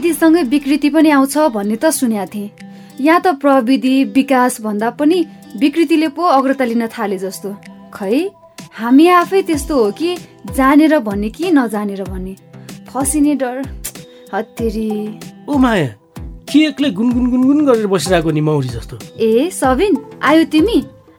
प्रविधिसँगै विकृति पनि आउँछ भन्ने त सुनेको थिएँ। यहाँ त प्रविधि विकास भन्दा पनि विकृतिले पो अग्रता लिन थाले जस्तो। खै हामी आफै त्यस्तो हो कि जानेर भन्ने कि नजानेर भन्ने? फसिने डर हत्तेरी। ओ माया के एक्लै गुनगुन गुनगुन गरेर बसिरहेको नि मौरी जस्तो? ए सबिन आयो तिमी?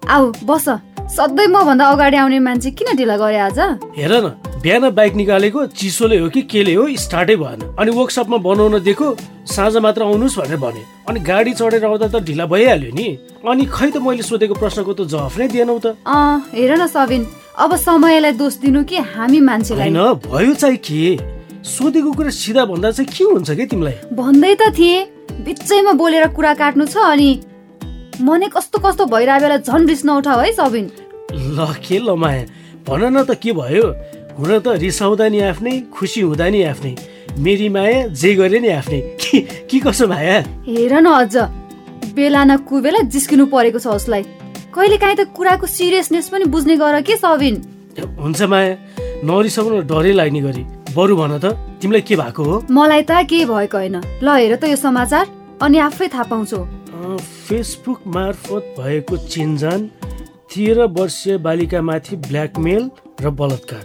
आऊ बस। सधैँ मभन्दा अगाडि आउने मान्छे किन ढिला गरे आज? हेर न बिहान बाइक निकालेको चिसोले हो कि केले हो स्टार्टै भएन। अनि वर्कसपमा बनाउन दिएको साँझ मात्र आउनुहोस् भनेर भने। अनि गाडी चढेर आउँदा त ढिला भइहाल्यो नि। अनि खै त मैले सोधेको प्रश्नको त जवाफ नै दिएनौ त। हेर न सबिन अब समयलाई दोष दिनु कि हामी मान्छेलाई? होइन भयो चाहिँ के? सोधेको कुरा सिधा भन्दा चाहिँ के हुन्छ कि तिमीलाई? भन्दै त थिएँ। बिचैमा बोलेर कुरा काट्नु छ अनि मनै कस्तो कस्तो भइरहेको बेला झन् रिस नउठाऊ है सबिन। ल के ल माया। भन न त के भयो। हुन त रिसाउँदा नि आफ्नै खुसी हुँदा नि आफ्नै। मेरी माया जे गरे नि आफ्नै। के के कसो माया हेर न अझ। बेला न कुबेला जिस्किनु परेको छ उसलाई। कहिले काहीँ त कुराको सिरियसनेस पनि बुझ्ने गर के सबिन हुन्छ माया। नरिसाउन डरै लाग्ने गरी। बरु भन त तिमीलाई के भएको हो? मलाई त केही भएको होइन। ल हेर त यो समाचार। अनि आफै थाहा पाउँछौ। फेसबुक मार्फत भएको चिन्जान तेह्र वर्षीय बालिकामाथि ब्ल्याकमेल र बलात्कार।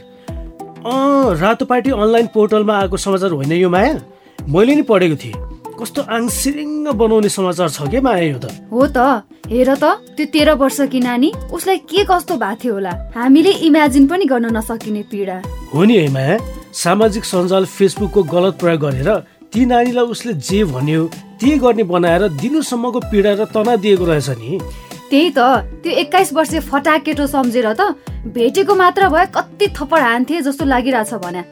अँ रातो पार्टी अनलाइन पोर्टलमा आएको समाचार होइन यो माया? मैले नि पढेको थिएँ। कस्तो आङसिरिङ्ग बनाउने समाचार छ के माया यो त? हो त हेर त त्यो तेह्र वर्षकी नानी उसलाई के कस्तो भएको थियो होला? हामीले इमेजिन पनि गर्न नसकिने पीडा। हो नि है माया। सामाजिक सञ्जाल फेसबुकको गलत प्रयोग गरेर ती नानीलाई उसले जे भन्यो त्यही गर्ने बनाएर दिनुसम्मको पीडा र तनाव दिएको रहेछ नि। त्यही त। त्यो एक्काइस वर्षीय फटा केटो सम्झेर त भेटेको मात्र भए कति थप्पड हान्थे जस्तो लागिरहेछ भने।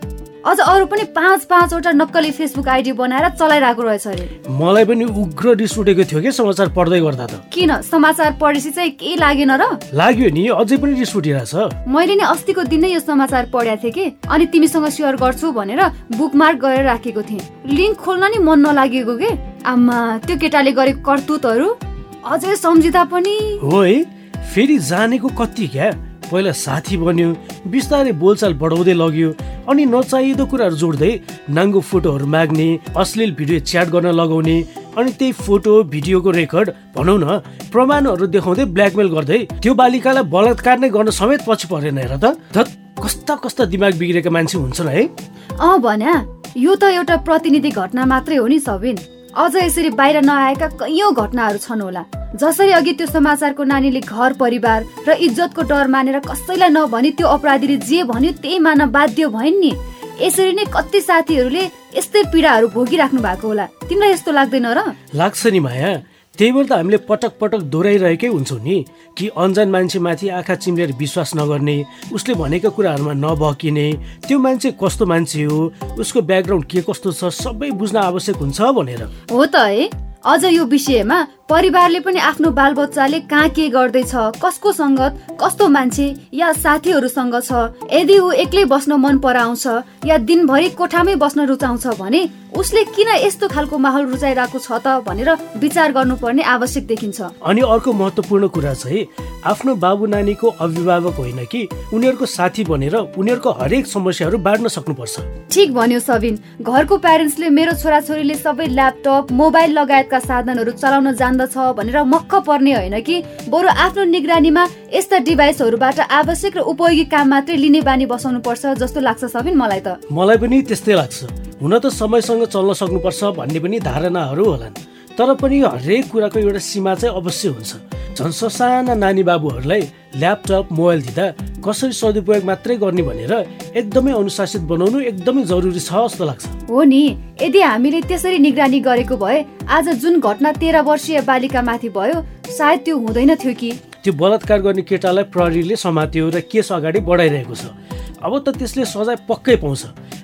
अझ अरू पनि पाँच पाँचवटा नक्कली फेसबुक आइडी बनाएर चलाइरहेको रहेछ अरे। मलाई पनि उग्र रिस उठेको थियो कि समाचार पढ्दै गर्दा त? किन? समाचार पढेपछि चाहिँ केही लागेन र? लाग्यो नि अझै पनि रिस उठिरहेछ। मैले नि अस्तिको दिन नै यो समाचार पढेको थिएँ कि? अनि तिमीसँग सेयर गर्छु भनेर बुकमार्क गरेर राखेको थिएँ। लिङ्क खोल्न नि मन नलागेको के? आमा त्यो केटाले गरेको करतुतहरू। अझै सम्झिँदा पनि? हो है फेरि जानेको कति क्या? पहिला साथी बन्यो बिस्तारै बोलचाल बढाउँदै लग्यो अनि नचाहिँदो कुराहरू जोड्दै नाङ्गो फोटोहरू माग्ने अश्लील भिडियो च्याट गर्न लगाउने अनि त्यही फोटो भिडियोको रेकर्ड भनौँ न प्रमाणहरू देखाउँदै ब्ल्याकमेल गर्दै त्यो बालिकालाई बलात्कार नै गर्न समेत पछि परेन हेर त। कस्ता कस्ता दिमाग बिग्रेका मान्छे हुन्छन् है। अँ भन्या यो त एउटा प्रतिनिधि घटना मात्रै हो नि सबिन। अझ यसरी बाहिर नआएका कैयौँ घटनाहरू छन् होला। जसरी अघि त्यो समाचारको नानीले घर परिवार र इज्जतको डर मानेर कसैलाई नभनी त्यो अपराधीले जे भन्यो त्यही मान बाध्य भइन् नि। यसरी नै कति साथीहरूले यस्तै पीडाहरू भोगिराख्नु भएको होला। तिमीलाई यस्तो लाग्दैन र? लाग्छ नि माया। त्यही भएर त हामीले पटक पटक दोहोऱ्याइरहेकै हुन्छौँ नि। कि अन्जान मान्छेमाथि आँखा चिम्लेर विश्वास नगर्ने उसले भनेका कुराहरूमा नबकिने त्यो मान्छे कस्तो मान्छे हो उसको ब्याकग्राउन्ड के कस्तो छ सबै बुझ्न आवश्यक हुन्छ भनेर। हो त है। अझ यो विषयमा परिवारले पनि आफ्नो बालबच्चाले कहाँ के गर्दैछ कसको सङ्गत कस्तो मान्छे या साथीहरूसँग छ? यदि ऊ एक्लै बस्न मन पराउँछ या दिनभरि कोठामै बस्न रुचाउँछ भने उसले किन यस्तो खालको माहौल रुचाइरहेको छ त भनेर विचार गर्नुपर्ने आवश्यक देखिन्छ। अनि अर्को महत्त्वपूर्ण कुरा चाहिँ आफ्नो बाबु नानीको अभिभावक होइन कि उनीहरूको साथी बनेर उनीहरूको हरेक समस्याहरू बाँड्न सक्नुपर्छ। ठिक भन्यो सबिन। घरको प्यारेन्ट्सले मेरो छोराछोरीले सबै ल्यापटप मोबाइल लगायतका साधनहरू चलाउन जान्दछ भनेर मक्ख पर्ने होइन कि? बरु आफ्नो निगरानीमा यस्ता डिभाइसहरूबाट आवश्यक र उपयोगी काम मात्रै लिने बानी बसाउनु पर्छ जस्तो लाग्छ सबिन मलाई त। मलाई पनि त्यस्तै लाग्छ। हुन त समयसँग चल्न सक्नुपर्छ भन्ने पनि धारणाहरू होलान्। तर पनि हरेक कुराको एउटा सीमा चाहिँ अवश्य हुन्छ। झन् ससाना नानी बाबुहरूलाई ल्यापटप मोबाइल दिँदा कसरी सदुपयोग मात्रै गर्ने भनेर एकदमै अनुशासित बनाउनु एकदमै जरुरी छ जस्तो लाग्छ। हो नि यदि हामीले त्यसरी निगरानी गरेको भए आज जुन घटना तेह्र वर्षीय बालिकामाथि भयो सायद त्यो हुँदैन थियो कि? त्यो बलात्कार गर्ने केटालाई प्रहरीले समात्यो र केस अगाडि बढाइरहेको छ। अब त त्यसले सजाय पक्कै पाउँछ।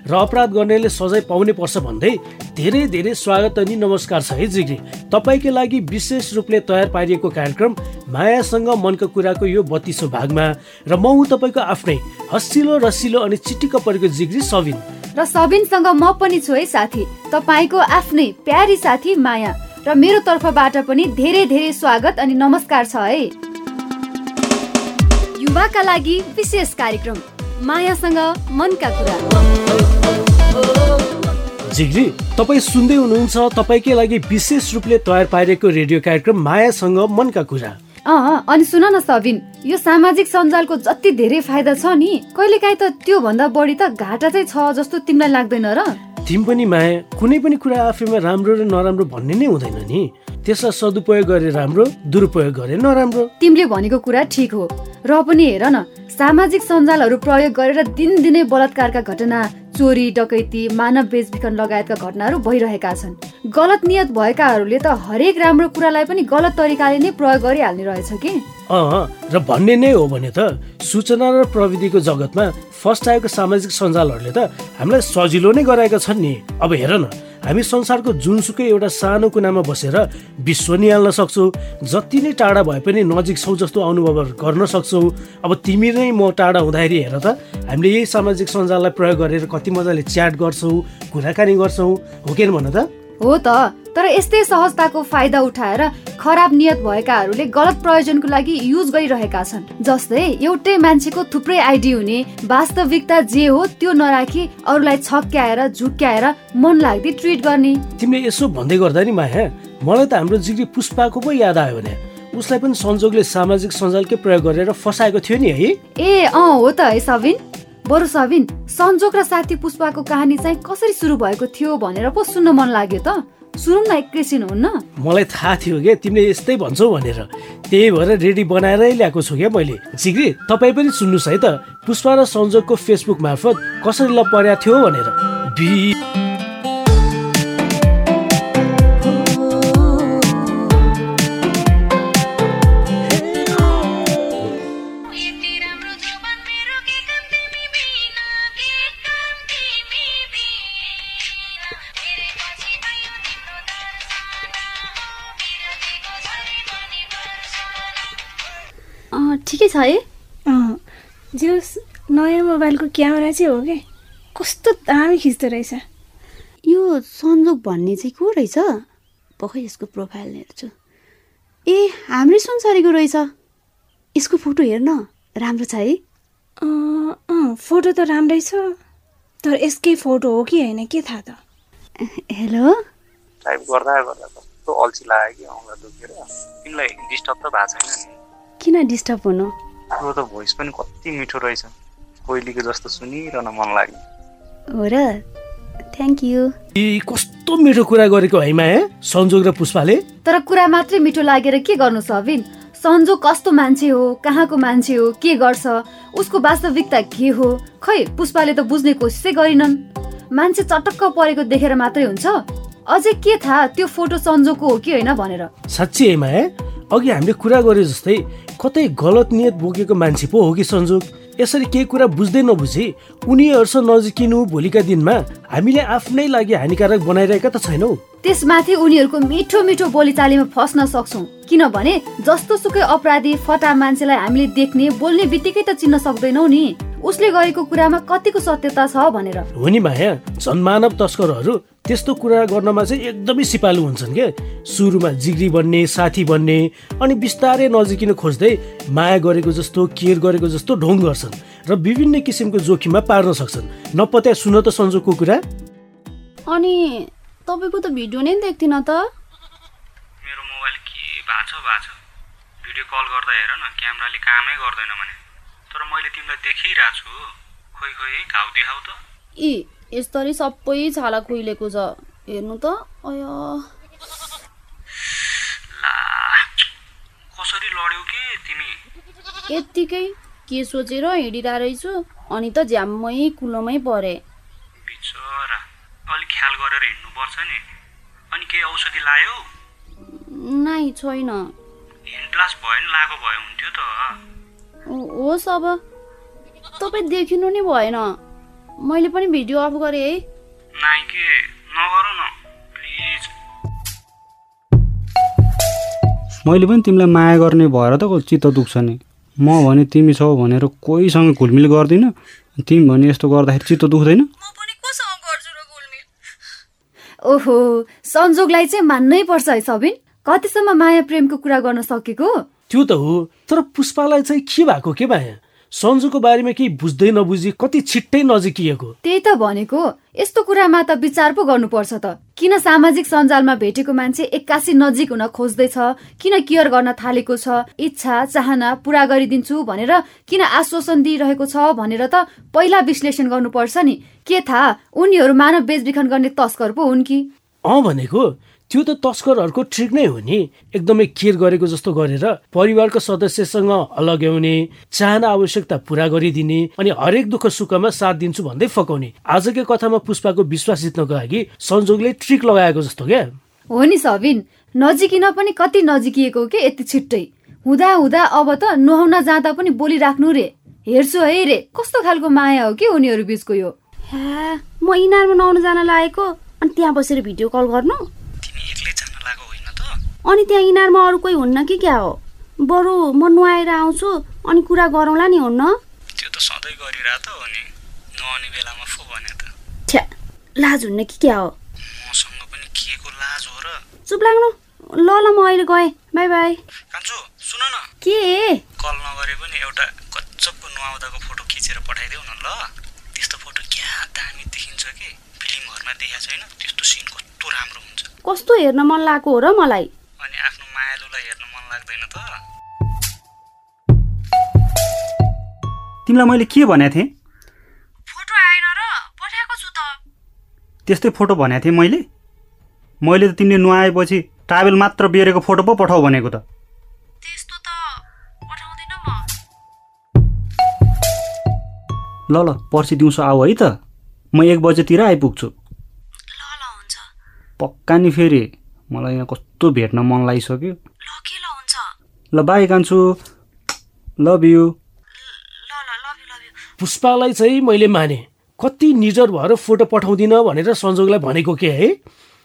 र अपराध गर्नेले सजाय पाउनै पर्छ भन्दै धेरै धेरै स्वागत अनि नमस्कार छ है जिग्री तपाईँकै लागि विशेष रूपले तयार पारिएको कार्यक्रम मायासँग मनको कुराको यो बत्तिसौँ भागमा र म हुँ तपाईँको आफ्नै हसिलो रसिलो अनि चिटिक्क परेको जिग्री सबिन र सबिनसँग म पनि छु है साथी तपाईँको आफ्नै प्यारी साथी माया र मेरो तर्फबाट पनि धेरै धेरै स्वागत अनि नमस्कार छ है। युवाका लागि विशेष कार्यक्रम। मायासँग मनका कुरा। जिग्री तपाईँ सुन्दै हुनुहुन्छ तपाईँकै लागि विशेष रूपले तयार पारेको रेडियो कार्यक्रम मायासँग मनका कुरा। अँ अनि सुन न सबिन यो सामाजिक सञ्जालको जति धेरै फाइदा छ नि कहिलेकाहीँ त त्यो भन्दा बढी त घाटा चाहिँ छ जस्तो तिमीलाई लाग्दैन र? तिमी पनि माया कुनै पनि कुरा आफैमा राम्रो र नराम्रो भन्ने नै हुँदैन नि। त्यसलाई सदुपयोग गरे राम्रो दुरुपयोग गरे नराम्रो। तिमीले भनेको कुरा ठिक हो। र पनि हेर न सामाजिक सञ्जालहरू प्रयोग गरेर दिनदिनै बलात्कारका घटना चोरी डकैती मानव बेचबिखन लगायतका घटनाहरू भइरहेका छन्। गलत नियत भएकाहरूले त हरेक राम्रो कुरालाई पनि गलत तरिकाले नै प्रयोग गरिहाल्ने रहेछ कि? र भन्ने नै हो भने त सूचना र प्रविधिको जगतमा फर्स्ट आएको सामाजिक सञ्जालहरूले त हामीलाई सजिलो नै गराएका छन् नि। अब हेर न हामी संसारको जुनसुकै एउटा सानो कुनामा बसेर विश्व निहाल्न सक्छौँ जति नै टाढा भए पनि नजिक छौ जस्तो अनुभवहरू गर्न सक्छौँ। अब तिमी नै म टाढा हुँदाखेरि हेर त हामीले यही सामाजिक सञ्जाललाई प्रयोग गरेर कति मजाले च्याट गर्छौँ कुराकानी गर्छौँ हो कि भन त? हो त तर यस्तै सहजताको फाइदा उठाएर खराब नियत भएकाहरूले गलत प्रयोजनको लागि युज गरिरहेका छन्। जस्तै एउटै मान्छेको थुप्रै आइडी हुने वास्तविकता जे हो त्यो नराखी अरूलाई छक्क्याएर झुक्क्याएर मन लाग्दै ट्रिट गर्ने। तिमीले यसो भन्दै गर्दा नि माया। मलाई त हाम्रो जिग्री पुष्पाको पो याद आयो भने उसलाई पनि संजोगले सामाजिक सञ्जालकै प्रयोग गरेर फसाएको थियो नि है। ए अँ हो त है सबिन। बरु सबिन सन्जोग र साथी पुष्पाको कहानी चाहिँ कसरी सुरु भएको थियो भनेर पो सुन्न मन लाग्यो त? सुरु न एकैछिन हुन्न? मलाई थाहा थियो क्या तिमीले यस्तै भन्छौ भनेर। त्यही भएर रेडी बनाएरै ल्याएको छु क्या मैले। जिग्री तपाईँ पनि सुन्नुहोस् है त। पुष्पा र सन्जोगको फेसबुक मार्फत कसरी ल पर्या थियो भनेर। है? जो नयाँ मोबाइलको क्यामेरा चाहिँ हो कि? कस्तो दामी खिच्दो रहेछ। यो सन्जोग भन्ने चाहिँ को रहेछ? पखै यसको प्रोफाइल हेर्छु। ए हाम्रै संसारीको रहेछ। यसको फोटो हेर्न राम्रो छ है? फोटो त राम्रै छ। तर यसकै फोटो हो कि होइन के थाहा त? हेलो? टाइप गर्दा गर्दा कस्तो अल्छी लाग्यो कि औँला दुखेर। तिमीलाई डिस्टर्ब त भएको छैन नि। किन डिस्टर्ब हुनु? तिम्रो त भोइस पनि कति मिठो रहेछ। कोइलीको जस्तो सुनिरहन मन लाग्यो। हो र थ्याङ्क यू ए कस्तो मिठो कुरा गरेको है? माया संजोग र पुष्पाले? तर कुरा मात्रै मिठो लागेर के गर्नु सबिन सन्जोग कस्तो मान्छे हो? कहाँको मान्छे हो? के गर्छ? उसको वास्तविकता के हो? खै पुष्पाले त बुझ्ने कोसिसै गरिनन्। मान्छे चटक्क परेको देखेर मात्रै हुन्छ। अझै के थाहा त्यो फोटो सन्जोगको हो कि होइन भनेर। साँच्ची है माया अघि हामीले कुरा गरे जस्तै कतै गलत नियत बोकेको मान्छे पो हो कि संजोग? यसरी केही कुरा बुझ्दै नबुझी उनीहरूसँग नजिकिनु भोलिका दिनमा हामीले आफ्नै लागि हानिकारक बनाइरहेका त छैनौ। त्यसमाथि उनीहरूको मिठो मिठो बोलीचालीमा फस्न सक्छौ। किनभने जस्तो सुकै अपराधी फटा मान्छेलाई हामीले देख्ने बोल्ने बित्तिकै त चिन्न सक्दैनौ नि। उसले गरेको कुरामा कतिको सत्यता छ भनेर। हो नि माया जनमानव तस्करहरू त्यस्तो कुरा गर्नमा चाहिँ एकदमै सिपालु हुन्छन् क्या सुरुमा जिग्री बन्ने साथी बन्ने अनि बिस्तारै नजिकिन खोज्दै माया गरेको जस्तो केयर गरेको जस्तो ढोङ गर्छन् र विभिन्न किसिमको जोखिममा पार्न सक्छन्। नपत्या सुन त सन्जोगको कुरा। अनि तपाईँको त भिडियो नै देख्थिन त। मेरो मोबाइल के भएको छ भएको छ। भिडियो कल गर्दा हेर न क्यामेराले कामै गर्दैन भने। तर मैले तिमीलाई देखिरहेको छु। खोइ खोइ घाउ देखाउ त। ए यसरी सबै छाला खुइलेको छ। हेर्नु त अय। ला कसरी लड्यौ के तिमी? यत्तिकै के सोचेर हिँडिरहेको रहेछु अनि त झ्याम्मै कुलोमै परे। बिचरा अलिक ख्याल गरेर हिँड्नुपर्छ नि। अनि केही औषधि लायो? नाइ छैन। हिन्ड भयो नि लागो भयो हुन्थ्यो त। होस् अब तपाईँ देखिनु नि भएन। मैले पनि भिडियो अफ गरेँ है। नाइ के? नगरौ न। प्लिज मैले पनि तिमीलाई माया गर्ने भएर त चित्त दुख्छ नि। म भने तिमी छौ भनेर कोहीसँग घुलमिल गर्दिनँ। तिमी भने यस्तो गर्दाखेरि चित्त दुख्दैन। ओहो संजोगलाई चाहिँ मान्नै पर्छ है सबिन। कतिसम्म माया प्रेमको कुरा गर्न सकेको? त्यो त हो। तर पुष्पालाई चाहिँ के भएको के माया? सन्जुको बारेमा केही बुझ्दै नबुझी कति छिट्टै नजिकिएको। त्यही त भनेको। यस्तो कुरामा त विचार पो गर्नुपर्छ त। किन सामाजिक सञ्जालमा भेटेको मान्छे एक्कासी नजिक हुन खोज्दैछ? किन केयर गर्न थालेको छ? इच्छा चाहना पुरा गरिदिन्छु भनेर किन आश्वासन दिइरहेको छ भनेर त पहिला विश्लेषण गर्नुपर्छ नि। के थाहा? उनीहरू मानव बेचबिखन गर्ने तस्कर पो हुन् कि? अँ भनेको। त्यो त तस्करहरूको ट्रिक नै हो नि। एकदमै केयर गरेको जस्तो गरेर परिवारको सदस्यसँग अलग्याउने चाहना आवश्यकता पुरा गरिदिने अनि हरेक दुःख सुखमा साथ दिन्छु भन्दै फकाउने। आजकै कथामा पुष्पाको विश्वास जित्नको लागि संजोगले ट्रिक लगाएको जस्तो क्या। हो नि सबिन नजिकिन पनि कति नजिकिएको के यति छिट्टै? हुँदा हुँदा अब त नुहाउन जाँदा पनि बोलिराख्नु रे। हेर्छु है रे कस्तो खालको माया हो कि उनीहरू बिचको यो? म इनारमा नुहाउन जान लागेको? अनि त्यहाँ बसेर भिडियो कल गर्नु तिमी एक्लै जान लागेको होइन त अनि त्यहाँ इनारमा अरू कोही हुन्न कि क्या हो? बरु म नुहाएर आउँछु अनि कुरा गरौँला नि हुन्न। त्यो त सधैँ गरिरह त हो नि नआउने बेलामा फो भने त। छ्या लाज हुन्न कि क्या हो? मसँग पनि के को लाज हो र। चुप लाग्नु। ल ल म अहिले गएँ। Bye bye. कान्छु सुन न। के? कल नगरे पनि एउटा गजबको नुहाउँदाको फोटो खिचेर पठाइदेऊ न ल। त्यस्तो फोटो क्या दामी देखिन्छ कि? फिल्महरूमा देखाएको छैन। त्यस्तो सिन कस्तो राम्रो हुन्छ। कस्तो हेर्न मन लागेको हो र मलाई? अनि आफ्नो मायालुलाई हेर्न मन लाग्दैन त। तिमीलाई मैले के भनेको थिएँ? फोटो आएन र पठाएको छु त। त्यस्तै फोटो भनेको थिएँ मैले? मैले त तिमीले नुहाएपछि ट्राभल मात्र बेरेको फोटो पो पठाऊ भनेको त। त्यस्तो त पठाउँदिन म। ल ल पर्सि दिउँसो आऊ है त। म एक बजेतिर आइपुग्छु। ल ल हुन्छ। पक्का नि फेरि। मलाई यहाँ कस्तो भेट्न मन लागिसक्यो। ल के ल हुन्छ? ल बाई कान्छु। लभ यु ल ल लभ यु लभ यु पुष्पालाई चाहिँ मैले माने। कति निजर भएर फोटो पठाउँदिन भनेर संजोगलाई भनेको के है?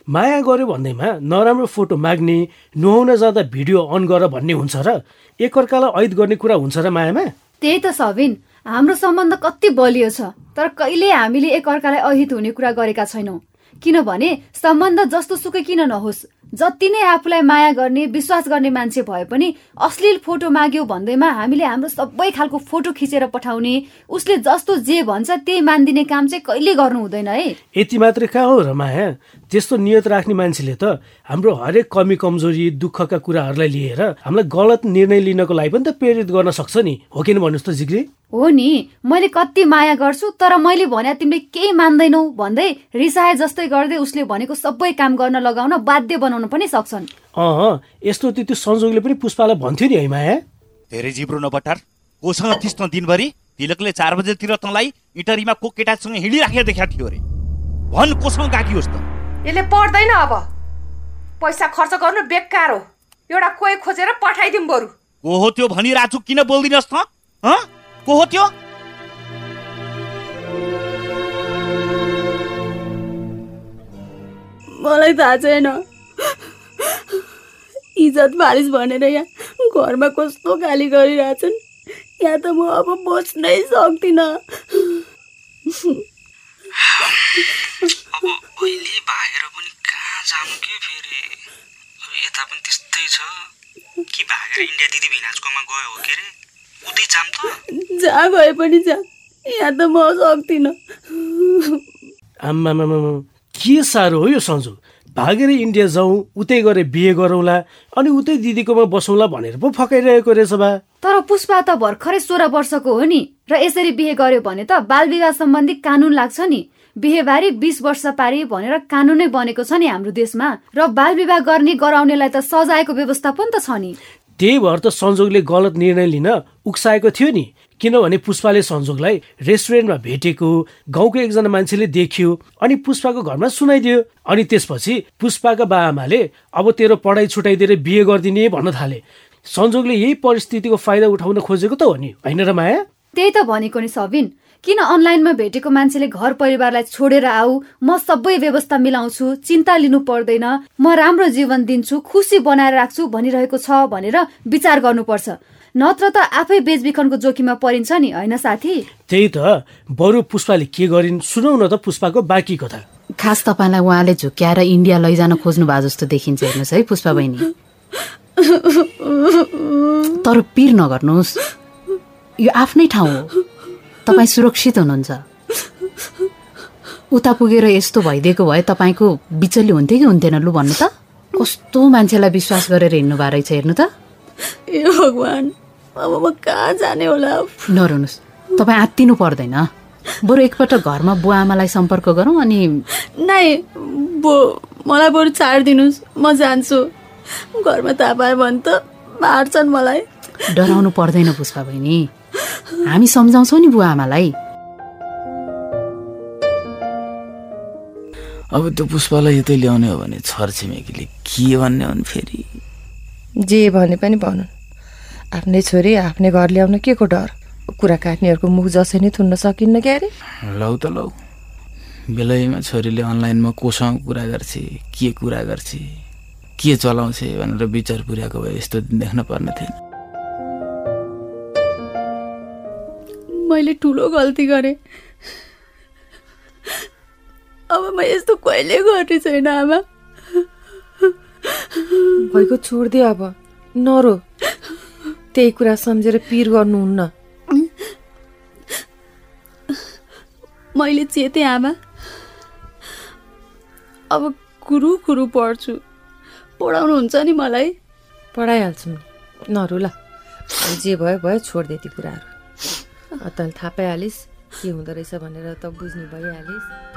माया गर्यो भन्दैमा नराम्रो फोटो माग्ने नुहाउन जाँदा भिडियो अन गर भन्ने हुन्छ र? एकअर्कालाई ऐद गर्ने कुरा हुन्छ र मायामा? त्यही त सबिन। हाम्रो सम्बन्ध कति बलियो छ तर कहिले हामीले एकअर्कालाई अहित हुने कुरा गरेका छैनौँ। किनभने सम्बन्ध जस्तो सुकै किन नहोस्? जति नै आफूलाई माया गर्ने विश्वास गर्ने मान्छे भए पनि अश्लील फोटो माग्यो भन्दैमा हामीले हाम्रो सबै खालको फोटो खिचेर पठाउने उसले जस्तो जे भन्छ त्यही मानिदिने काम चाहिँ कहिले गर्नु हुँदैन है? यति मात्रै कहाँ हो र माया त्यस्तो नियत राख्ने मान्छेले त हाम्रो हरेक कमी कमजोरी दुःखका कुराहरूलाई लिएर हामीलाई गलत निर्णय लिनको लागि पनि त प्रेरित गर्न सक्छ नि। हो किन भन्नुहोस् त जिग्री? हो नि। मैले कति माया गर्छु तर मैले भने तिमीले केही मान्दैनौ भन्दै रिसाए जस्तै गर्दै उसले भनेको सबै काम गर्न लगाउन बाध्य बनाउन पनि सक्छन्। अँ यस्तो त्यो त्यो संजोगले पनि पुष्पालाई भन्थ्यो नि है माया। धेरै जिब्रो नबटार कोसँग थिस् न दिनभरि तिलकले चार बजेतिर तँलाई इटरीमा को केटासँग हिँडिराखेर देखाएको थियो अरे। भन कोसँग गएकी होस् त। यसले पढ्दैन अब। पैसा खर्च गर्नु बेकार हो। एउटा कोही खोजेर पठाइदिउँ बरु। को हो त्यो भनिरहेको छु किन बोल्दिनस् त? हँ? को हो त्यो? मलाई थाहा छैन। इज्जत फालिस भनेर यहाँ घरमा कस्तो गाली गरिरहेछन्। यहाँ त म अब बस्नै सक्दिनँ। अब अहिले भागेर पनि कहाँ जानु के फेरि? अब यता पनि त्यस्तै छ। कि भागेर इन्डिया दिदी भिनाजकोमा गयो हो के अरे उतै जाम त। जहाँ गए पनि जा। यहाँ त म सक्दिनँ। आम्मामामा के साह्रो हो यो सन्जु? भागेर इन्डिया जाउँ उतै गएर बिहे गरौँला अनि उतै दिदीकोमा बसौँला भनेर पो फकाइरहेको रहेछ बा। तर पुष्पा त भर्खरै सोह्र वर्षको हो नि र यसरी बिहे गर्यो भने त बाल विवाह सम्बन्धी कानुन लाग्छ नि। बिहेबारी बिस वर्ष पारी भनेर कानुनै बनेको छ नि हाम्रो देशमा र बाल विवाह गर्ने गराउनेलाई त सजायको व्यवस्था पनि त छ नि। त्यही भएर त संजोगले गलत निर्णय लिन उक्साएको थियो नि। किनभने पुष्पाले संजोगलाई रेस्टुरेन्टमा भेटेको गाउँको एकजना मान्छेले देख्यो अनि पुष्पाको घरमा सुनाइदियो। अनि त्यसपछि पुष्पाका बाआमाले अब तेरो पढाइ छुटाइदिएर बिहे गरिदिने भन्न थाले। संजोगले यही परिस्थितिको फाइदा उठाउन खोजेको त हो नि होइन र माया? त्यही त भनेको नि सबिन। किन अनलाइनमा भेटेको मान्छेले घर परिवारलाई छोडेर आऊ? म सबै व्यवस्था मिलाउँछु चिन्ता लिनु पर्दैन। म राम्रो जीवन दिन्छु खुसी बनाएर राख्छु भनिरहेको छ भनेर विचार गर्नुपर्छ। नत्र त आफै बेचबिखनको जोखिममा परिन्छ नि होइन साथी? त्यही त। बरु पुष्पाले के गरिन् सुनौ न त पुष्पाको बाँकी कथा। खास तपाईँलाई उहाँले झुक्क्याएर इन्डिया लैजान खोज्नु भएको जस्तो देखिन्छ हेर्नुहोस् है पुष्पा बहिनी तर पिर नगर्नुहोस्। यो आफ्नै ठाउँ हो। तपाईँ सुरक्षित हुनुहुन्छ। उता पुगेर यस्तो भइदिएको भए तपाईँको बिचल्ली हुन्थ्यो कि हुन्थेन लु भन्नु त। कस्तो मान्छेलाई विश्वास गरेर हिँड्नु भएको रहेछ हेर्नु त। ए भगवान्। अब म कहाँ जाने होला? नरुनुहोस् तपाईँ आत्तिनु पर्दैन। बरु एकपल्ट घरमा बुवा आमालाई सम्पर्क गरौँ अनि नाइ बो मलाई बरु छाडिदिनुहोस् म जान्छु। घरमा थाहा पायो भने त मार्छन् मलाई। डराउनु पर्दैन पुष्पा बहिनी हामी सम्झाउँछौँ नि बुवा आमालाई। अब त्यो पुष्पालाई यतै ल्याउने हो भने छरछिमेकीले के भन्ने हुन् फेरि? जे भने पनि भनौँ आफ्नै छोरी आफ्नै घर ल्याउन के को डर? कुरा काट्नेहरूको मुख जसै नै थुन्न सकिन्न क्या अरे? लौ त लौ। बेलैमा छोरीले अनलाइनमा कोसँग कुरा गर्छे के कुरा गर्छे के चलाउँछ भनेर विचार पुर्याएको भए यस्तो दिन देख्न पर्ने थिएन। मैले ठुलो गल्ती गरेँ। अब म यस्तो कहिले गर्ने छैन आमा? भइको छोडिदियो अब। नरो। त्यही कुरा सम्झेर पिर गर्नुहुन्न। मैले चेतेँ आमा। अब कुरु कुरु पढ्छु। पढाउनुहुन्छ नि मलाई। पढाइहाल्छौँ। नि नरु ल। अब जे भयो भयो छोडिदिए ती कुराहरू। अब तैँले थाहा पाइहालिस् के हुँदो रहेछ भनेर त बुझ्नु भइहालिस्।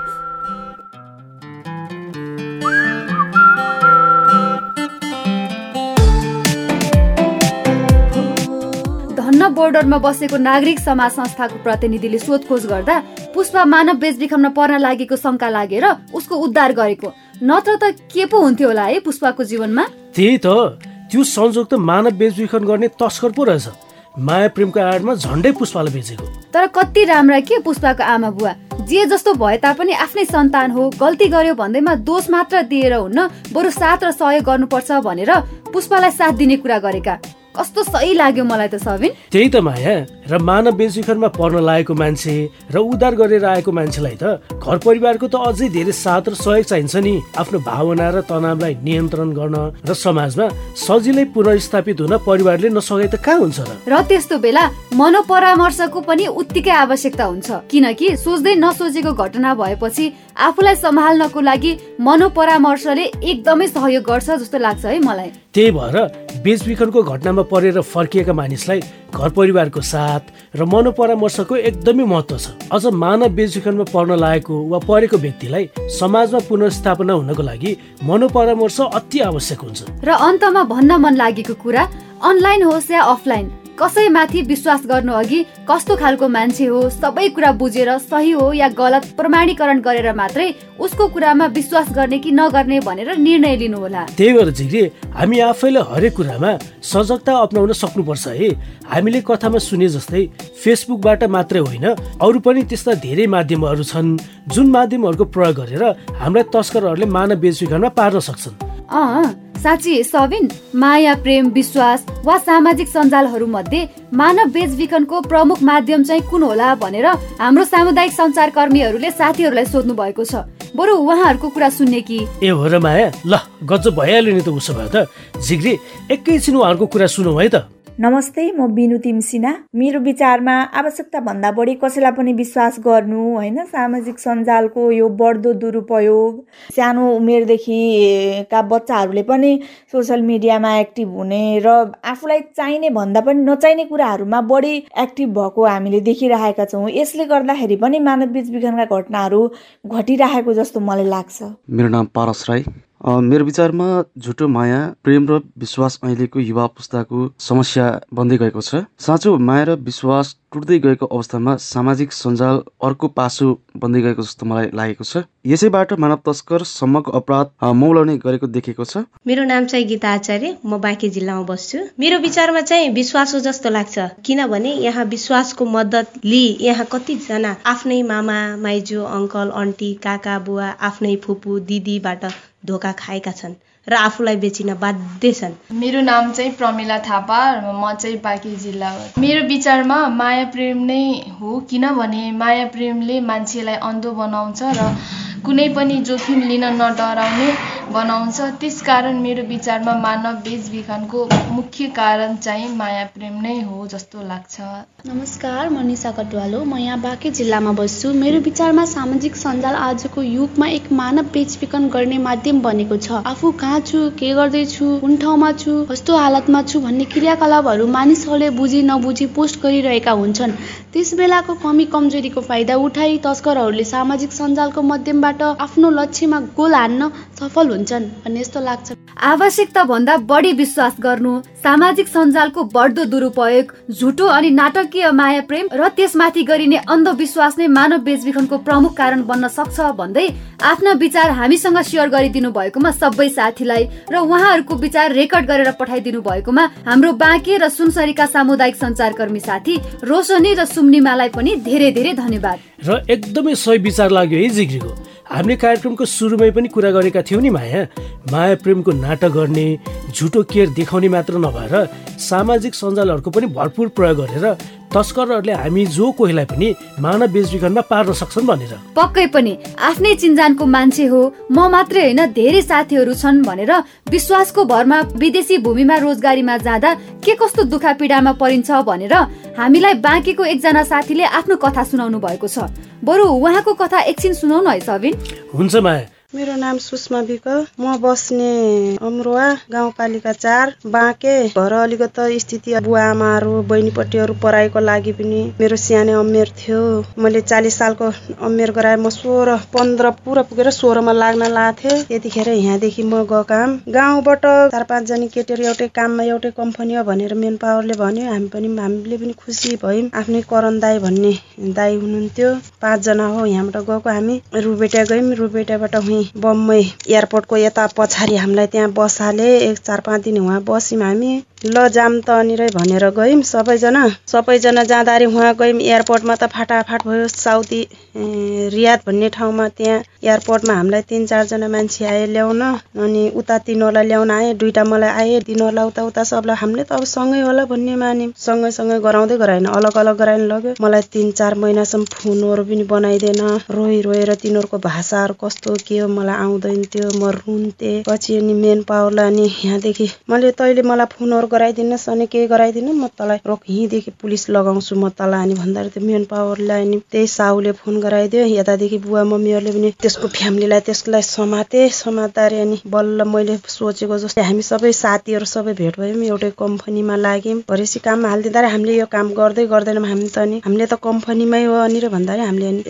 धन्न बोर्डरमा बसेको नागरिक समाज संस्थाको प्रतिनिधिले सोधखोज गर्दा पुष्पा मानव बेचबिखनमा पर्न लागेको शङ्का लागेर उसको उद्धार गरेको। नत्र त के पो हुन्थ्यो होला है पुष्पाको जीवनमा? त्यही त। त्यो संजोग त मानव बेचबिखन गर्ने तस्कर पो रहेछ। माया प्रेमको आडमा झन्डै पुष्पालाई बेचेको। तर कति राम्रा के पुष्पाको आमा बुवा? जे जस्तो भए तापनि आफ्नै सन्तान हो गल्ती गर्यो भन्दैमा दोष मात्र दिएर हुन्न बरु साथ र सहयोग गर्नुपर्छ भनेर पुष्पालाई साथ दिने कुरा गरेका। कस्तो सही लाग्यो मलाई त सबिन? त्यही त माया। र मानव बेचबिखनमा पर्न लागेको मान्छे र उद्धार गरेर आएको मान्छेलाई त घर परिवारको त अझै धेरै साथ र सहयोग चाहिन्छ नि। आफ्नो भावना र तनावलाई नियन्त्रण गर्न र समाजमा सजिलै पुनर्स्थापित हुन परिवारले नसके त कहाँ हुन्छ र? र त्यस्तो बेला मनोपरामर्शको पनि उत्तिकै आवश्यकता हुन्छ। किनकि सोच्दै नसोचेको घटना भएपछि आफूलाई सम्हाल्नको लागि मनोपरामर्शले एकदमै सहयोग गर्छ जस्तो लाग्छ है मलाई। त्यही भएर बेचबिखनको घटनामा परेर फर्किएका मानिसलाई घर परिवारको साथ र मनोपरामर्शको एकदमै महत्त्व छ। अझ मानव बेचबिखनमा पर्न लागेको वा परेको व्यक्तिलाई समाजमा पुनर्स्थापना हुनको लागि मनोपरामर्श अति आवश्यक हुन्छ। र अन्तमा भन्न मन लागेको कुरा अनलाइन होस् या अफलाइन कसैमाथि विश्वास गर्नु अघि कस्तो खालको मान्छे हो सबै कुरा बुझेर सही हो या गलत प्रमाणीकरण गरेर मात्रै उसको कुरामा विश्वास गर्ने कि नगर्ने भनेर निर्णय लिनु होला त्यही भएर झिग्री हामी आफैले हरेक कुरामा सजगता अप्नाउन सक्नुपर्छ है। हामीले कथामा सुने जस्तै फेसबुकबाट मात्रै होइन अरू पनि त्यस्ता धेरै माध्यमहरू छन् जुन माध्यमहरूको प्रयोग गरेर हाम्रा तस्करहरूले मानव बेचबिखनमा पार्न सक्छन्। अँ साँच्ची सबिन माया प्रेम विश्वास वा सामाजिक सञ्जालहरू मध्ये मानव बेचबिखनको प्रमुख माध्यम चाहिँ कुन होला भनेर हाम्रो सामुदायिक सञ्चारकर्मीहरूले साथीहरूलाई सोध्नु भएको छ। बरु उहाँहरूको कुरा सुन्ने कि? ए हो र माया ल गजब भइहाल्यो नि त उसो भए त। झिग्री एकैछिन उहाँहरूको कुरा सुनौ है त। नमस्ते म बिनु तिमसिना। मेरो विचारमा आवश्यकता भन्दा बढी कसैलाई पनि विश्वास गर्नु होइन? सामाजिक सञ्जालको यो बढ्दो दुरुपयोग सानो उमेरदेखि का बच्चाहरूले पनि सोसियल मिडियामा एक्टिभ हुने र आफूलाई चाहिने भन्दा पनि नचाहिने कुराहरूमा बढी एक्टिभ भएको हामीले देखिरहेका छौँ। यसले गर्दाखेरि पनि मानव बेचबिखनका घटनाहरू घटिरहेको जस्तो मलाई लाग्छ। मेरो नाम पारस राई। मेरो विचारमा झुटो माया प्रेम र विश्वास अहिलेको युवा पुस्ताको समस्या बन्दै गएको छ। साँचो माया र विश्वास टुट्दै गएको अवस्थामा सामाजिक सञ्जाल अर्को पासो बन्दै गएको जस्तो मलाई लागेको छ। यसैबाट मानव तस्कर सम्मको अपराध मौलाउने गरेको देखेको छ। मेरो नाम चाहिँ गीता आचार्य म बाँके जिल्लामा बस्छु। मेरो विचारमा चाहिँ विश्वास हो जस्तो लाग्छ किनभने यहाँ विश्वासको मद्दत लिई यहाँ कतिजना आफ्नै मामा माइजू अङ्कल आन्टी काका बुवा आफ्नै फुपू दिदीबाट धोका खाएका छन् र आफूलाई बेचिन बाध्य छन्। मेरो नाम चाहिँ प्रमिला थापा र म चाहिँ बाँके जिल्लाबाट मेरो विचारमा माया प्रेम नै हो किनभने माया प्रेमले मान्छेलाई अन्धो बनाउँछ र कुनै पनि जोखिम लिन नडराउने बनाउँछ। त्यसकारण मेरो विचारमा मानव बेचबिखनको मुख्य कारण चाहिँ माया प्रेम नै हो जस्तो लाग्छ। नमस्कार म निशा कटुवाल। म यहाँ बाँके जिल्लामा बस्छु। मेरो विचारमा सामाजिक सञ्जाल आजको युगमा एक मानव बेचबिखन गर्ने माध्यम बनेको छ। आफू कहाँ छु के गर्दैछु कुन ठाउँमा छु कस्तो हालतमा छु भन्ने क्रियाकलापहरू मानिसहरूले बुझी नबुझी पोस्ट गरिरहेका हुन्छन्। त्यस बेलाको कमी कमजोरीको फाइदा उठाई तस्करहरूले सामाजिक सञ्जालको माध्यमबाट आफ्नो लक्ष्यमा गोल हान्न सफल हुन्छन् भन्ने यस्तो लाग्छ। आवश्यकता भन्दा बढी विश्वास गर्नु सामाजिक सञ्जालको बढ्दो दुरुपयोग झुटो अनि नाटकीय माया प्रेम र त्यसमाथि गरिने अन्धविश्वास नै मानव बेचबिखनको प्रमुख कारण बन्न सक्छ भन्दै आफ्ना विचार हामीसँग सेयर गरिदिनु भएकोमा सबै साथीलाई र उहाँहरूको विचार रेकर्ड गरेर पठाइदिनु भएकोमा हाम्रो बाँके र सुनसरीका सामुदायिक सञ्चारकर्मी साथी रोशनी र सुम्निमालाई पनि धेरै धेरै धन्यवाद। र एकदमै सही विचार लाग्यो है जिग्रीको। हामीले कार्यक्रमको सुरुमै पनि कुरा गरेका थियौँ नि माया। माया प्रेमको नाटक गर्ने झुटो केयर देखाउने मात्र नभएर सामाजिक सञ्जालहरूको पनि भरपुर प्रयोग गरेर तस्करहरूले हामी जो कोहीलाई पनि मानव बेचबिखनमा पार्न सक्छन् भनेर। पक्कै पनि आफ्नै चिन्जानको मान्छे हो म मात्रै होइन धेरै साथीहरू छन् भनेर विश्वासको भरमा विदेशी भूमिमा रोजगारीमा जाँदा के कस्तो दुःख पीडामा परिन्छ भनेर हामीलाई बाँकीको एकजना साथीले आफ्नो कथा सुनाउनु भएको छ। बरु उहाँको कथा एकछिन सुनाउनु है सबिन। हुन्छ माया मेरो नाम सुषमा विक म बस्ने अमरोहा गाउँपालिका चार बाँके। घर अलिकत स्थिति बुवा आमाहरू बहिनीपट्टिहरू पढाइको लागि पनि मेरो सानो अमेर थियो। मैले चालिस सालको अमेर गराएँ म सोह्र पन्ध्र पुरा पुगेर सोह्रमा लाग्न लाग्थेँ त्यतिखेर यहाँदेखि म गएको काम गाउँबाट चार पाँचजना केटीहरू एउटै काममा एउटै कम्पनी हो भनेर मेन पावरले भन्यो। हामी पनि हामीले पनि खुसी भयौँ। आफ्नै करण दाई भन्ने दाई हुनुहुन्थ्यो। पाँचजना हो यहाँबाट गएको हामी। रुबेटा गयौँ। रुबेटाबाट बम्बई एयरपोर्टको यता पछाडि हामीलाई त्यहाँ बसाले एक चार पाँच दिन उहाँ बस्यौँ हामी। ल जाम त अनिरै भनेर गयौँ सबैजना। सबैजना जाँदाखेरि उहाँ गयौँ। एयरपोर्टमा त फाटाफाट भयो। साउदी रियाद भन्ने ठाउँमा त्यहाँ एयरपोर्टमा हामीलाई तिन चारजना मान्छे आए ल्याउन अनि उता तिनीहरूलाई ल्याउन आए। दुइटा मलाई आए। तिनीहरूलाई उता उता सबलाई हामीले त अब सँगै होला भन्ने मान्यौँ सँगै सँगै गराउँदै गराएन। अलग अलग गराइन लग्यो। मलाई तिन चार महिनासम्म फोनहरू पनि बनाइदिएन रोइ रोएर तिनीहरूको भाषाहरू कस्तो के हो मलाई आउँदैन थियो। म रुन्थेँ। पछि अनि मेन पावरलाई अनि यहाँदेखि। मैले तैँले मलाई फोनहरू गराइदिनुहोस् अनि केही गराइदिनु म तँलाई रोक यहीँदेखि पुलिस लगाउँछु म तँलाई अनि भन्दाखेरि त्यो मेन पावरलाई अनि त्यही साहुले फोन गराइदियो। यतादेखि बुवा मम्मीहरूले पनि त्यसको फ्यामिलीलाई त्यसलाई समाते समात्दाखेरि अनि बल्ल मैले सोचेको जस्तै हामी सबै साथीहरू सबै भेट भयौँ एउटै कम्पनीमा लाग्यौँ भरेसी काममा हालिदिँदाखेरि हामीले यो काम गर्दै गर्दैनौँ हामी त अनि। हामीले त कम्पनीमै हो अनि भन्दाखेरि हामीले अनि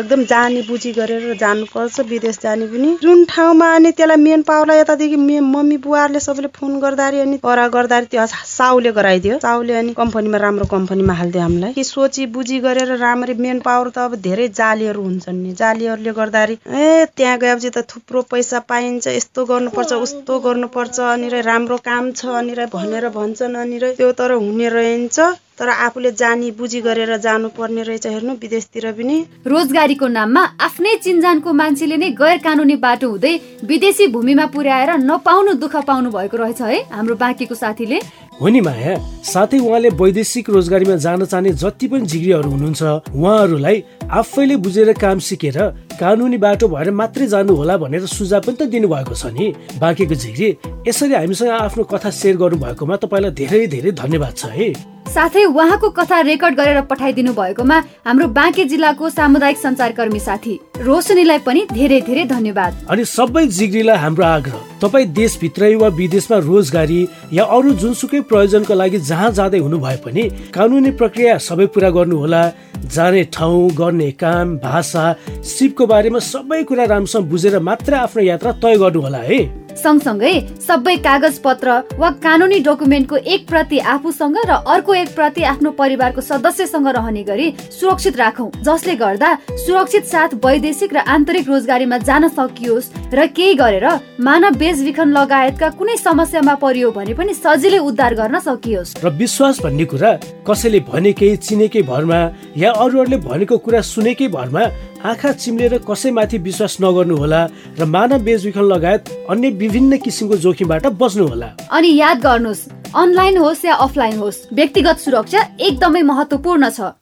एकदम जाने बुझी गरेर जानुपर्छ विदेश जाने पनि। जुन ठाउँमा अनि त्यसलाई मेन पावरलाई यतादेखि मम्मी बुवाहरूले सबैले फोन गर्दाखेरि अनि परा त्यो साउले गराइदियो। साउले अनि कम्पनीमा राम्रो कम्पनीमा हालिदियो हामीलाई। कि सोची बुझी गरेर राम्ररी मेन पावर त अब धेरै जालीहरू हुन्छन् नि। जालीहरूले गर्दाखेरि ए त्यहाँ गएपछि त थुप्रो पैसा पाइन्छ यस्तो गर्नुपर्छ उस्तो गर्नुपर्छ अनि राम्रो काम छ अनि भनेर भन्छन् अनि त्यो तर हुने रहन्छ तर आफूले जानी बुझी गरेर जानुपर्ने रहेछ हेर्नु विदेशतिर पनि। रोजगारीको नाममा आफ्नै चिन्जानको मान्छेले नै गैर कानुनी बाटो हुँदै विदेशी भूमिमा पुर्याएर नपाउनु दुःख पाउनु भएको रहेछ है हाम्रो बाँकीको साथीले। हो नि माया साथै उहाँले वैदेशिक रोजगारीमा जान चाहने जति पनि जिग्रीहरू हुनुहुन्छ उहाँहरूलाई आफैले बुझेर काम सिकेर कानुनी बाटो भएर मात्रै जानु होला भनेर सुझाव पनि त दिनुभएको छ नि। बाँकीको झिग्री यसरी हामीसँग आफ्नो कथा सेयर गर्नु भएकोमा तपाईँलाई धेरै धेरै धन्यवाद छ है। साथै उहाँको कथा रेकर्ड गरेर पठाइदिनु भएकोमा हाम्रो बाँके जिल्लाको सामुदायिक सञ्चारकर्मी साथी रोशनीलाई पनि धेरै धेरै धन्यवाद। अनि सबै जिग्रीलाई हाम्रो आग्रह तपाईँ देशभित्रै वा विदेशमा रोजगारी या अरू जुनसुकै प्रयोजनको लागि जहाँ जाँदै हुनु भए पनि कानुनी प्रक्रिया सबै पुरा गर्नुहोला। जाने ठाउँ गर्ने काम भाषा सिपको बारेमा सबै कुरा राम्रोसँग बुझेर मात्रै आफ्नो यात्रा तय गर्नुहोला है? सँगसँगै सबै कागज पत्र वा कानुनी डकुमेन्टको एक प्रति आफूसँग र अर्को एक प्रति आफ्नो परिवारको सदस्यसँग रहने गरी सुरक्षित राखौ जसले गर्दा सुरक्षित साथ वैदेशिक र आन्तरिक रोजगारीमा जान सकियोस् र केही गरेर मानव बेचबिखन लगायतका कुनै समस्यामा परियो भने पनि सजिलै उद्धार गर्न सकियोस्। र विश्वास भन्ने कुरा कसैले भनेकै चिनेकै भरमा या अरूहरूले भनेको कुरा सुनेकै भरमा आँखा चिम्लेर कसैमाथि विश्वास नगर्नु होला र मानव बेचबिखन लगायत अन्य विभिन्न किसिमको जोखिमबाट बच्नु होला अनि याद गर्नुहोस् अनलाइन होस् या अफलाइन होस् व्यक्तिगत सुरक्षा एकदमै महत्वपूर्ण छ।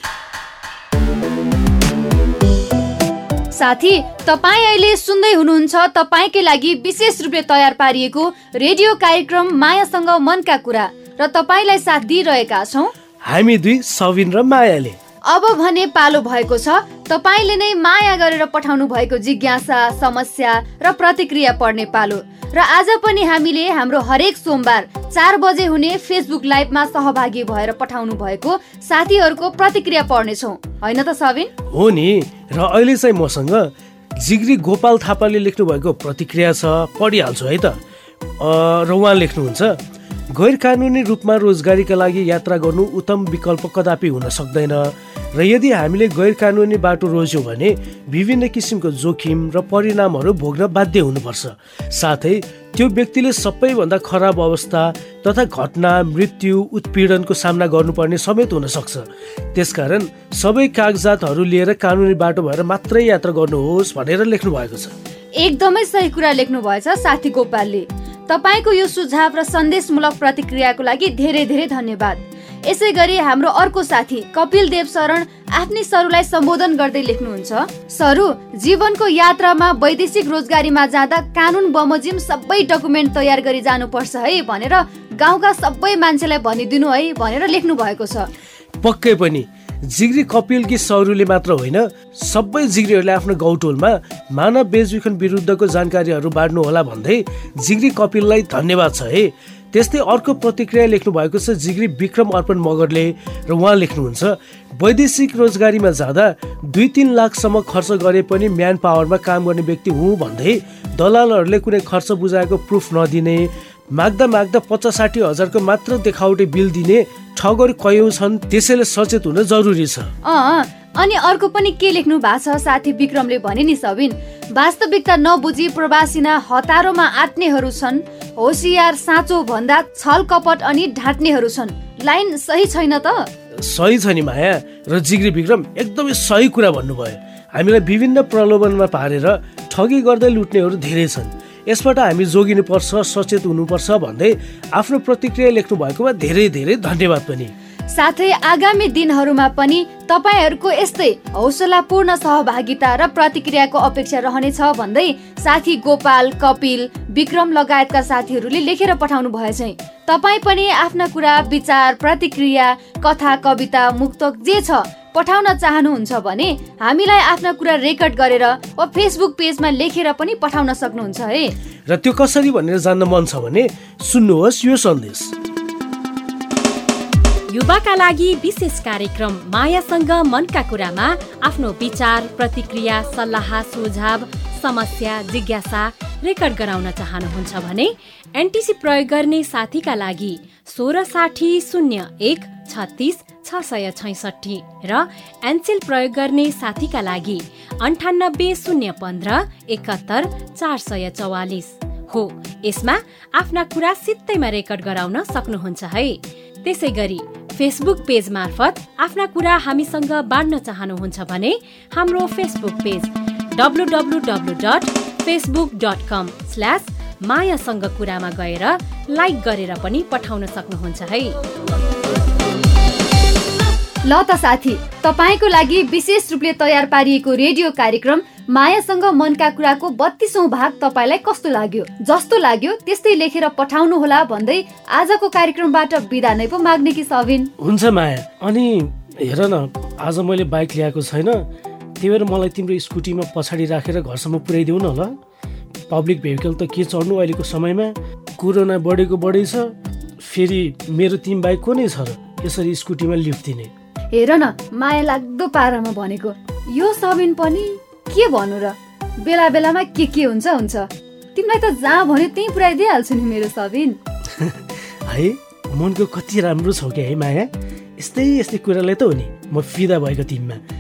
साथी तपाईँ अहिले सुन्दै हुनुहुन्छ तपाईँकै लागि विशेष रूपले तयार पारिएको रेडियो कार्यक्रम मायासँग मनका कुरा र तपाईँलाई साथ दिइरहेका छौँ। हामी दुई सबिन र मायाले। अब भने पालो भएको छ। तपाईँले नै माया गरेर पठाउनु भएको जिज्ञासा समस्या र प्रतिक्रिया पढ्ने पालो। र आज पनि हामीले हाम्रो हरेक सोमबार चार बजे हुने फेसबुक लाइभमा सहभागी भएर पठाउनु भएको साथीहरूको प्रतिक्रिया पढ्नेछौँ। होइन त सबिन हो नि। र अहिले चाहिँ मसँग जिग्री गोपाल थापाले लेख्नु भएको प्रतिक्रिया छ पढिहाल्छु है त। र उहाँ लेख्नुहुन्छ गैर कानुनी रूपमा रोजगारीका लागि यात्रा गर्नु उत्तम विकल्प कदापि हुन सक्दैन। र यदि हामीले गैर कानुनी बाटो रोज्यौँ भने विभिन्न किसिमको जोखिम र परिणामहरू भोग्न बाध्य हुनुपर्छ। साथै त्यो व्यक्तिले सबैभन्दा खराब अवस्था तथा घटना मृत्यु उत्पीडनको सामना गर्नुपर्ने समेत हुन सक्छ। त्यसकारण सबै कागजातहरू लिएर कानुनी बाटो भएर मात्रै यात्रा गर्नुहोस् भनेर लेख्नु भएको छ। एकदमै सही कुरा लेख्नु भएछ साथी गोपालले। तपाईँको यो सुझाव र सन्देशमूलक प्रतिक्रियाको लागि धेरै धेरै धन्यवाद। यसै गरी हाम्रो अर्को साथी कपिल देव शरण आफ्नै सरुलाई सम्बोधन गर्दै लेख्नुहुन्छ सरू जीवनको यात्रामा वैदेशिक रोजगारीमा जाँदा कानुन बमोजिम सबै डकुमेन्ट तयार गरी जानुपर्छ है भनेर गाउँका सबै मान्छेलाई भनिदिनु है भनेर लेख्नु भएको छ। पक्कै पनि जिग्री कपिलकी सौरूले मात्र होइन सबै जिग्रीहरूले आफ्नो गाउँटोलमा मानव बेचबिखन विरुद्धको जानकारीहरू बाँड्नु होला भन्दै जिग्री कपिललाई धन्यवाद छ है। त्यस्तै अर्को प्रतिक्रिया लेख्नु भएको छ जिग्री विक्रम अर्पण मगरले र उहाँ लेख्नुहुन्छ वैदेशिक रोजगारीमा जाँदा दुई तिन लाखसम्म खर्च गरे पनि म्यान पावरमा काम गर्ने व्यक्ति हुँ भन्दै दलालहरूले कुनै खर्च बुझाएको प्रुफ नदिने माग्दा माग्दा पचास साठी हजारको मात्र देखावटी बिल दिने ठगहरू कयौँ छन् त्यसैले सचेत हुन जरुरी छ। अनि अर्को पनि के लेख्नु भएको छ साथी विक्रमले भने नि सबिन। वास्तविकता नबुझी प्रवासीना हतारोमा आत्नेहरू छन्। होसियार साँचो भन्दा छल कपट अनि ढाँट्नेहरू छन्। लाइन सही छैन त? सही छ नि माया र जिग्री विक्रम एकदमै सही कुरा भन्नुभयो। हामीलाई विभिन्न प्रलोभनमा पारेर ठगी गर्दै लुट्नेहरू धेरै छन्। यसबाट हामी जोगिनु पर्छ सचेत हुनुपर्छ भन्दै आफ्नो प्रतिक्रिया लेख्नु भएकोमा धेरै धेरै धन्यवाद पनि। साथै आगामी दिनहरूमा पनि तपाईँहरूको यस्तै हौसलापूर्ण सहभागिता र प्रतिक्रियाको अपेक्षा रहनेछ भन्दै साथी गोपाल कपिल विक्रम लगायतका साथीहरूले लेखेर पठाउनु भएछ। तपाईँ पनि आफ्ना कुरा विचार प्रतिक्रिया कथा कविता मुक्तक जे छ पठाउन चाहनुहुन्छ भने हामीलाई आफ्ना कुरा रेकर्ड गरेर वा फेसबुक पेजमा लेखेर पनि पठाउन सक्नुहुन्छ है। र त्यो कसरी भनेर जान्न मन छ भने सुन्नुहोस् यो सन्देश। युवाका लागि विशेष कार्यक्रम मायासँग मनका कुरामा आफ्नो विचार प्रतिक्रिया सल्लाह सुझाव समस्या जिज्ञासा रेकर्ड गराउन चाहनुहुन्छ भने एनटिसी प्रयोग गर्ने साथीका लागि सोह्र साठी शून्य एक छत्तिस छ सय छैसठी र एनसेल प्रयोग गर्ने साथीका लागि अन्ठानब्बे शून्य पन्ध्र एकात्तर चार सय चौवालिस। हो यसमा आफ्ना कुरा सित्तैमा रेकर्ड गराउन सक्नुहुन्छ है। त्यसै गरी फेसबुक पेज मार्फत आफ्ना कुरा हामीसँग बाँड्न चाहनुहुन्छ भने हाम्रो Facebook page W dot Facebook dot com slash मायासँग कुरामा गएर लाइक गरेर पनि पठाउन सक्नुहुन्छ है। ल त साथी तपाईँको लागि विशेष रूपले तयार पारिएको रेडियो कार्यक्रम मायासँग मनका कुराको बत्तीसौँ भाग तपाईँलाई कस्तो लाग्यो जस्तो लाग्यो त्यस्तै लेखेर पठाउनु होला भन्दै आजको कार्यक्रमबाट बिदा नै पो माग्ने कि सबिन हुन्छ माया अनि हेर न आज मैले बाइक ल्याएको छैन त्यही भएर मलाई तिम्रो स्कुटीमा पछाडि राखेर घरसम्म पुर्याइदेऊ न ल। पब्लिक भेहिकल त के चढ्नु अहिलेको समयमा? कोरोना बढेको बढी छ फेरि मेरो तिमी बाइक को नै छ र यसरी स्कुटीमा लिफ्ट दिने। हेर न माया लाग्दो पारामा भनेको। यो सबिन पनि के भन्नु र? बेला बेलामा के के हुन्छ हुन्छ। तिमीलाई त जहाँ भन्यो त्यहीँ पुऱ्याइदिइहाल्छु नि मेरो सबिन। है मनको कति राम्रो छौ क्या है माया? यस्तै यस्तै कुरालाई त हो नि। म फिदा भएको तिमीमा।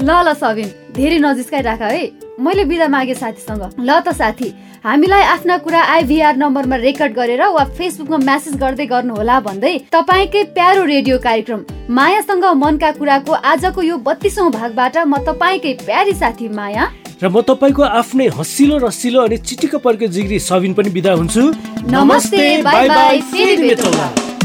ल ल सबिन धेरै नजिस्काइ राख है। मैले बिदा मागे साथीसँग। ल त साथी हामीलाई आफ्ना कुरा आइभीआर नम्बरमा रेकर्ड गरेर वा फेसबुकमा म्यासेज गर्दै गर्नुहोला भन्दै तपाईँकै प्यारो रेडियो कार्यक्रम मायासँग मनका कुराको आजको यो बत्तीसौँ भागबाट म तपाईँकै प्यारी साथी माया। र म तपाईँको आफ्नै हँसिलो रसिलो अनि चिटिक्क पर्के जिग्री सबिन पनि बिदा हुन्छु। नमस्ते, बाई बाई, फेरि भेटौँला।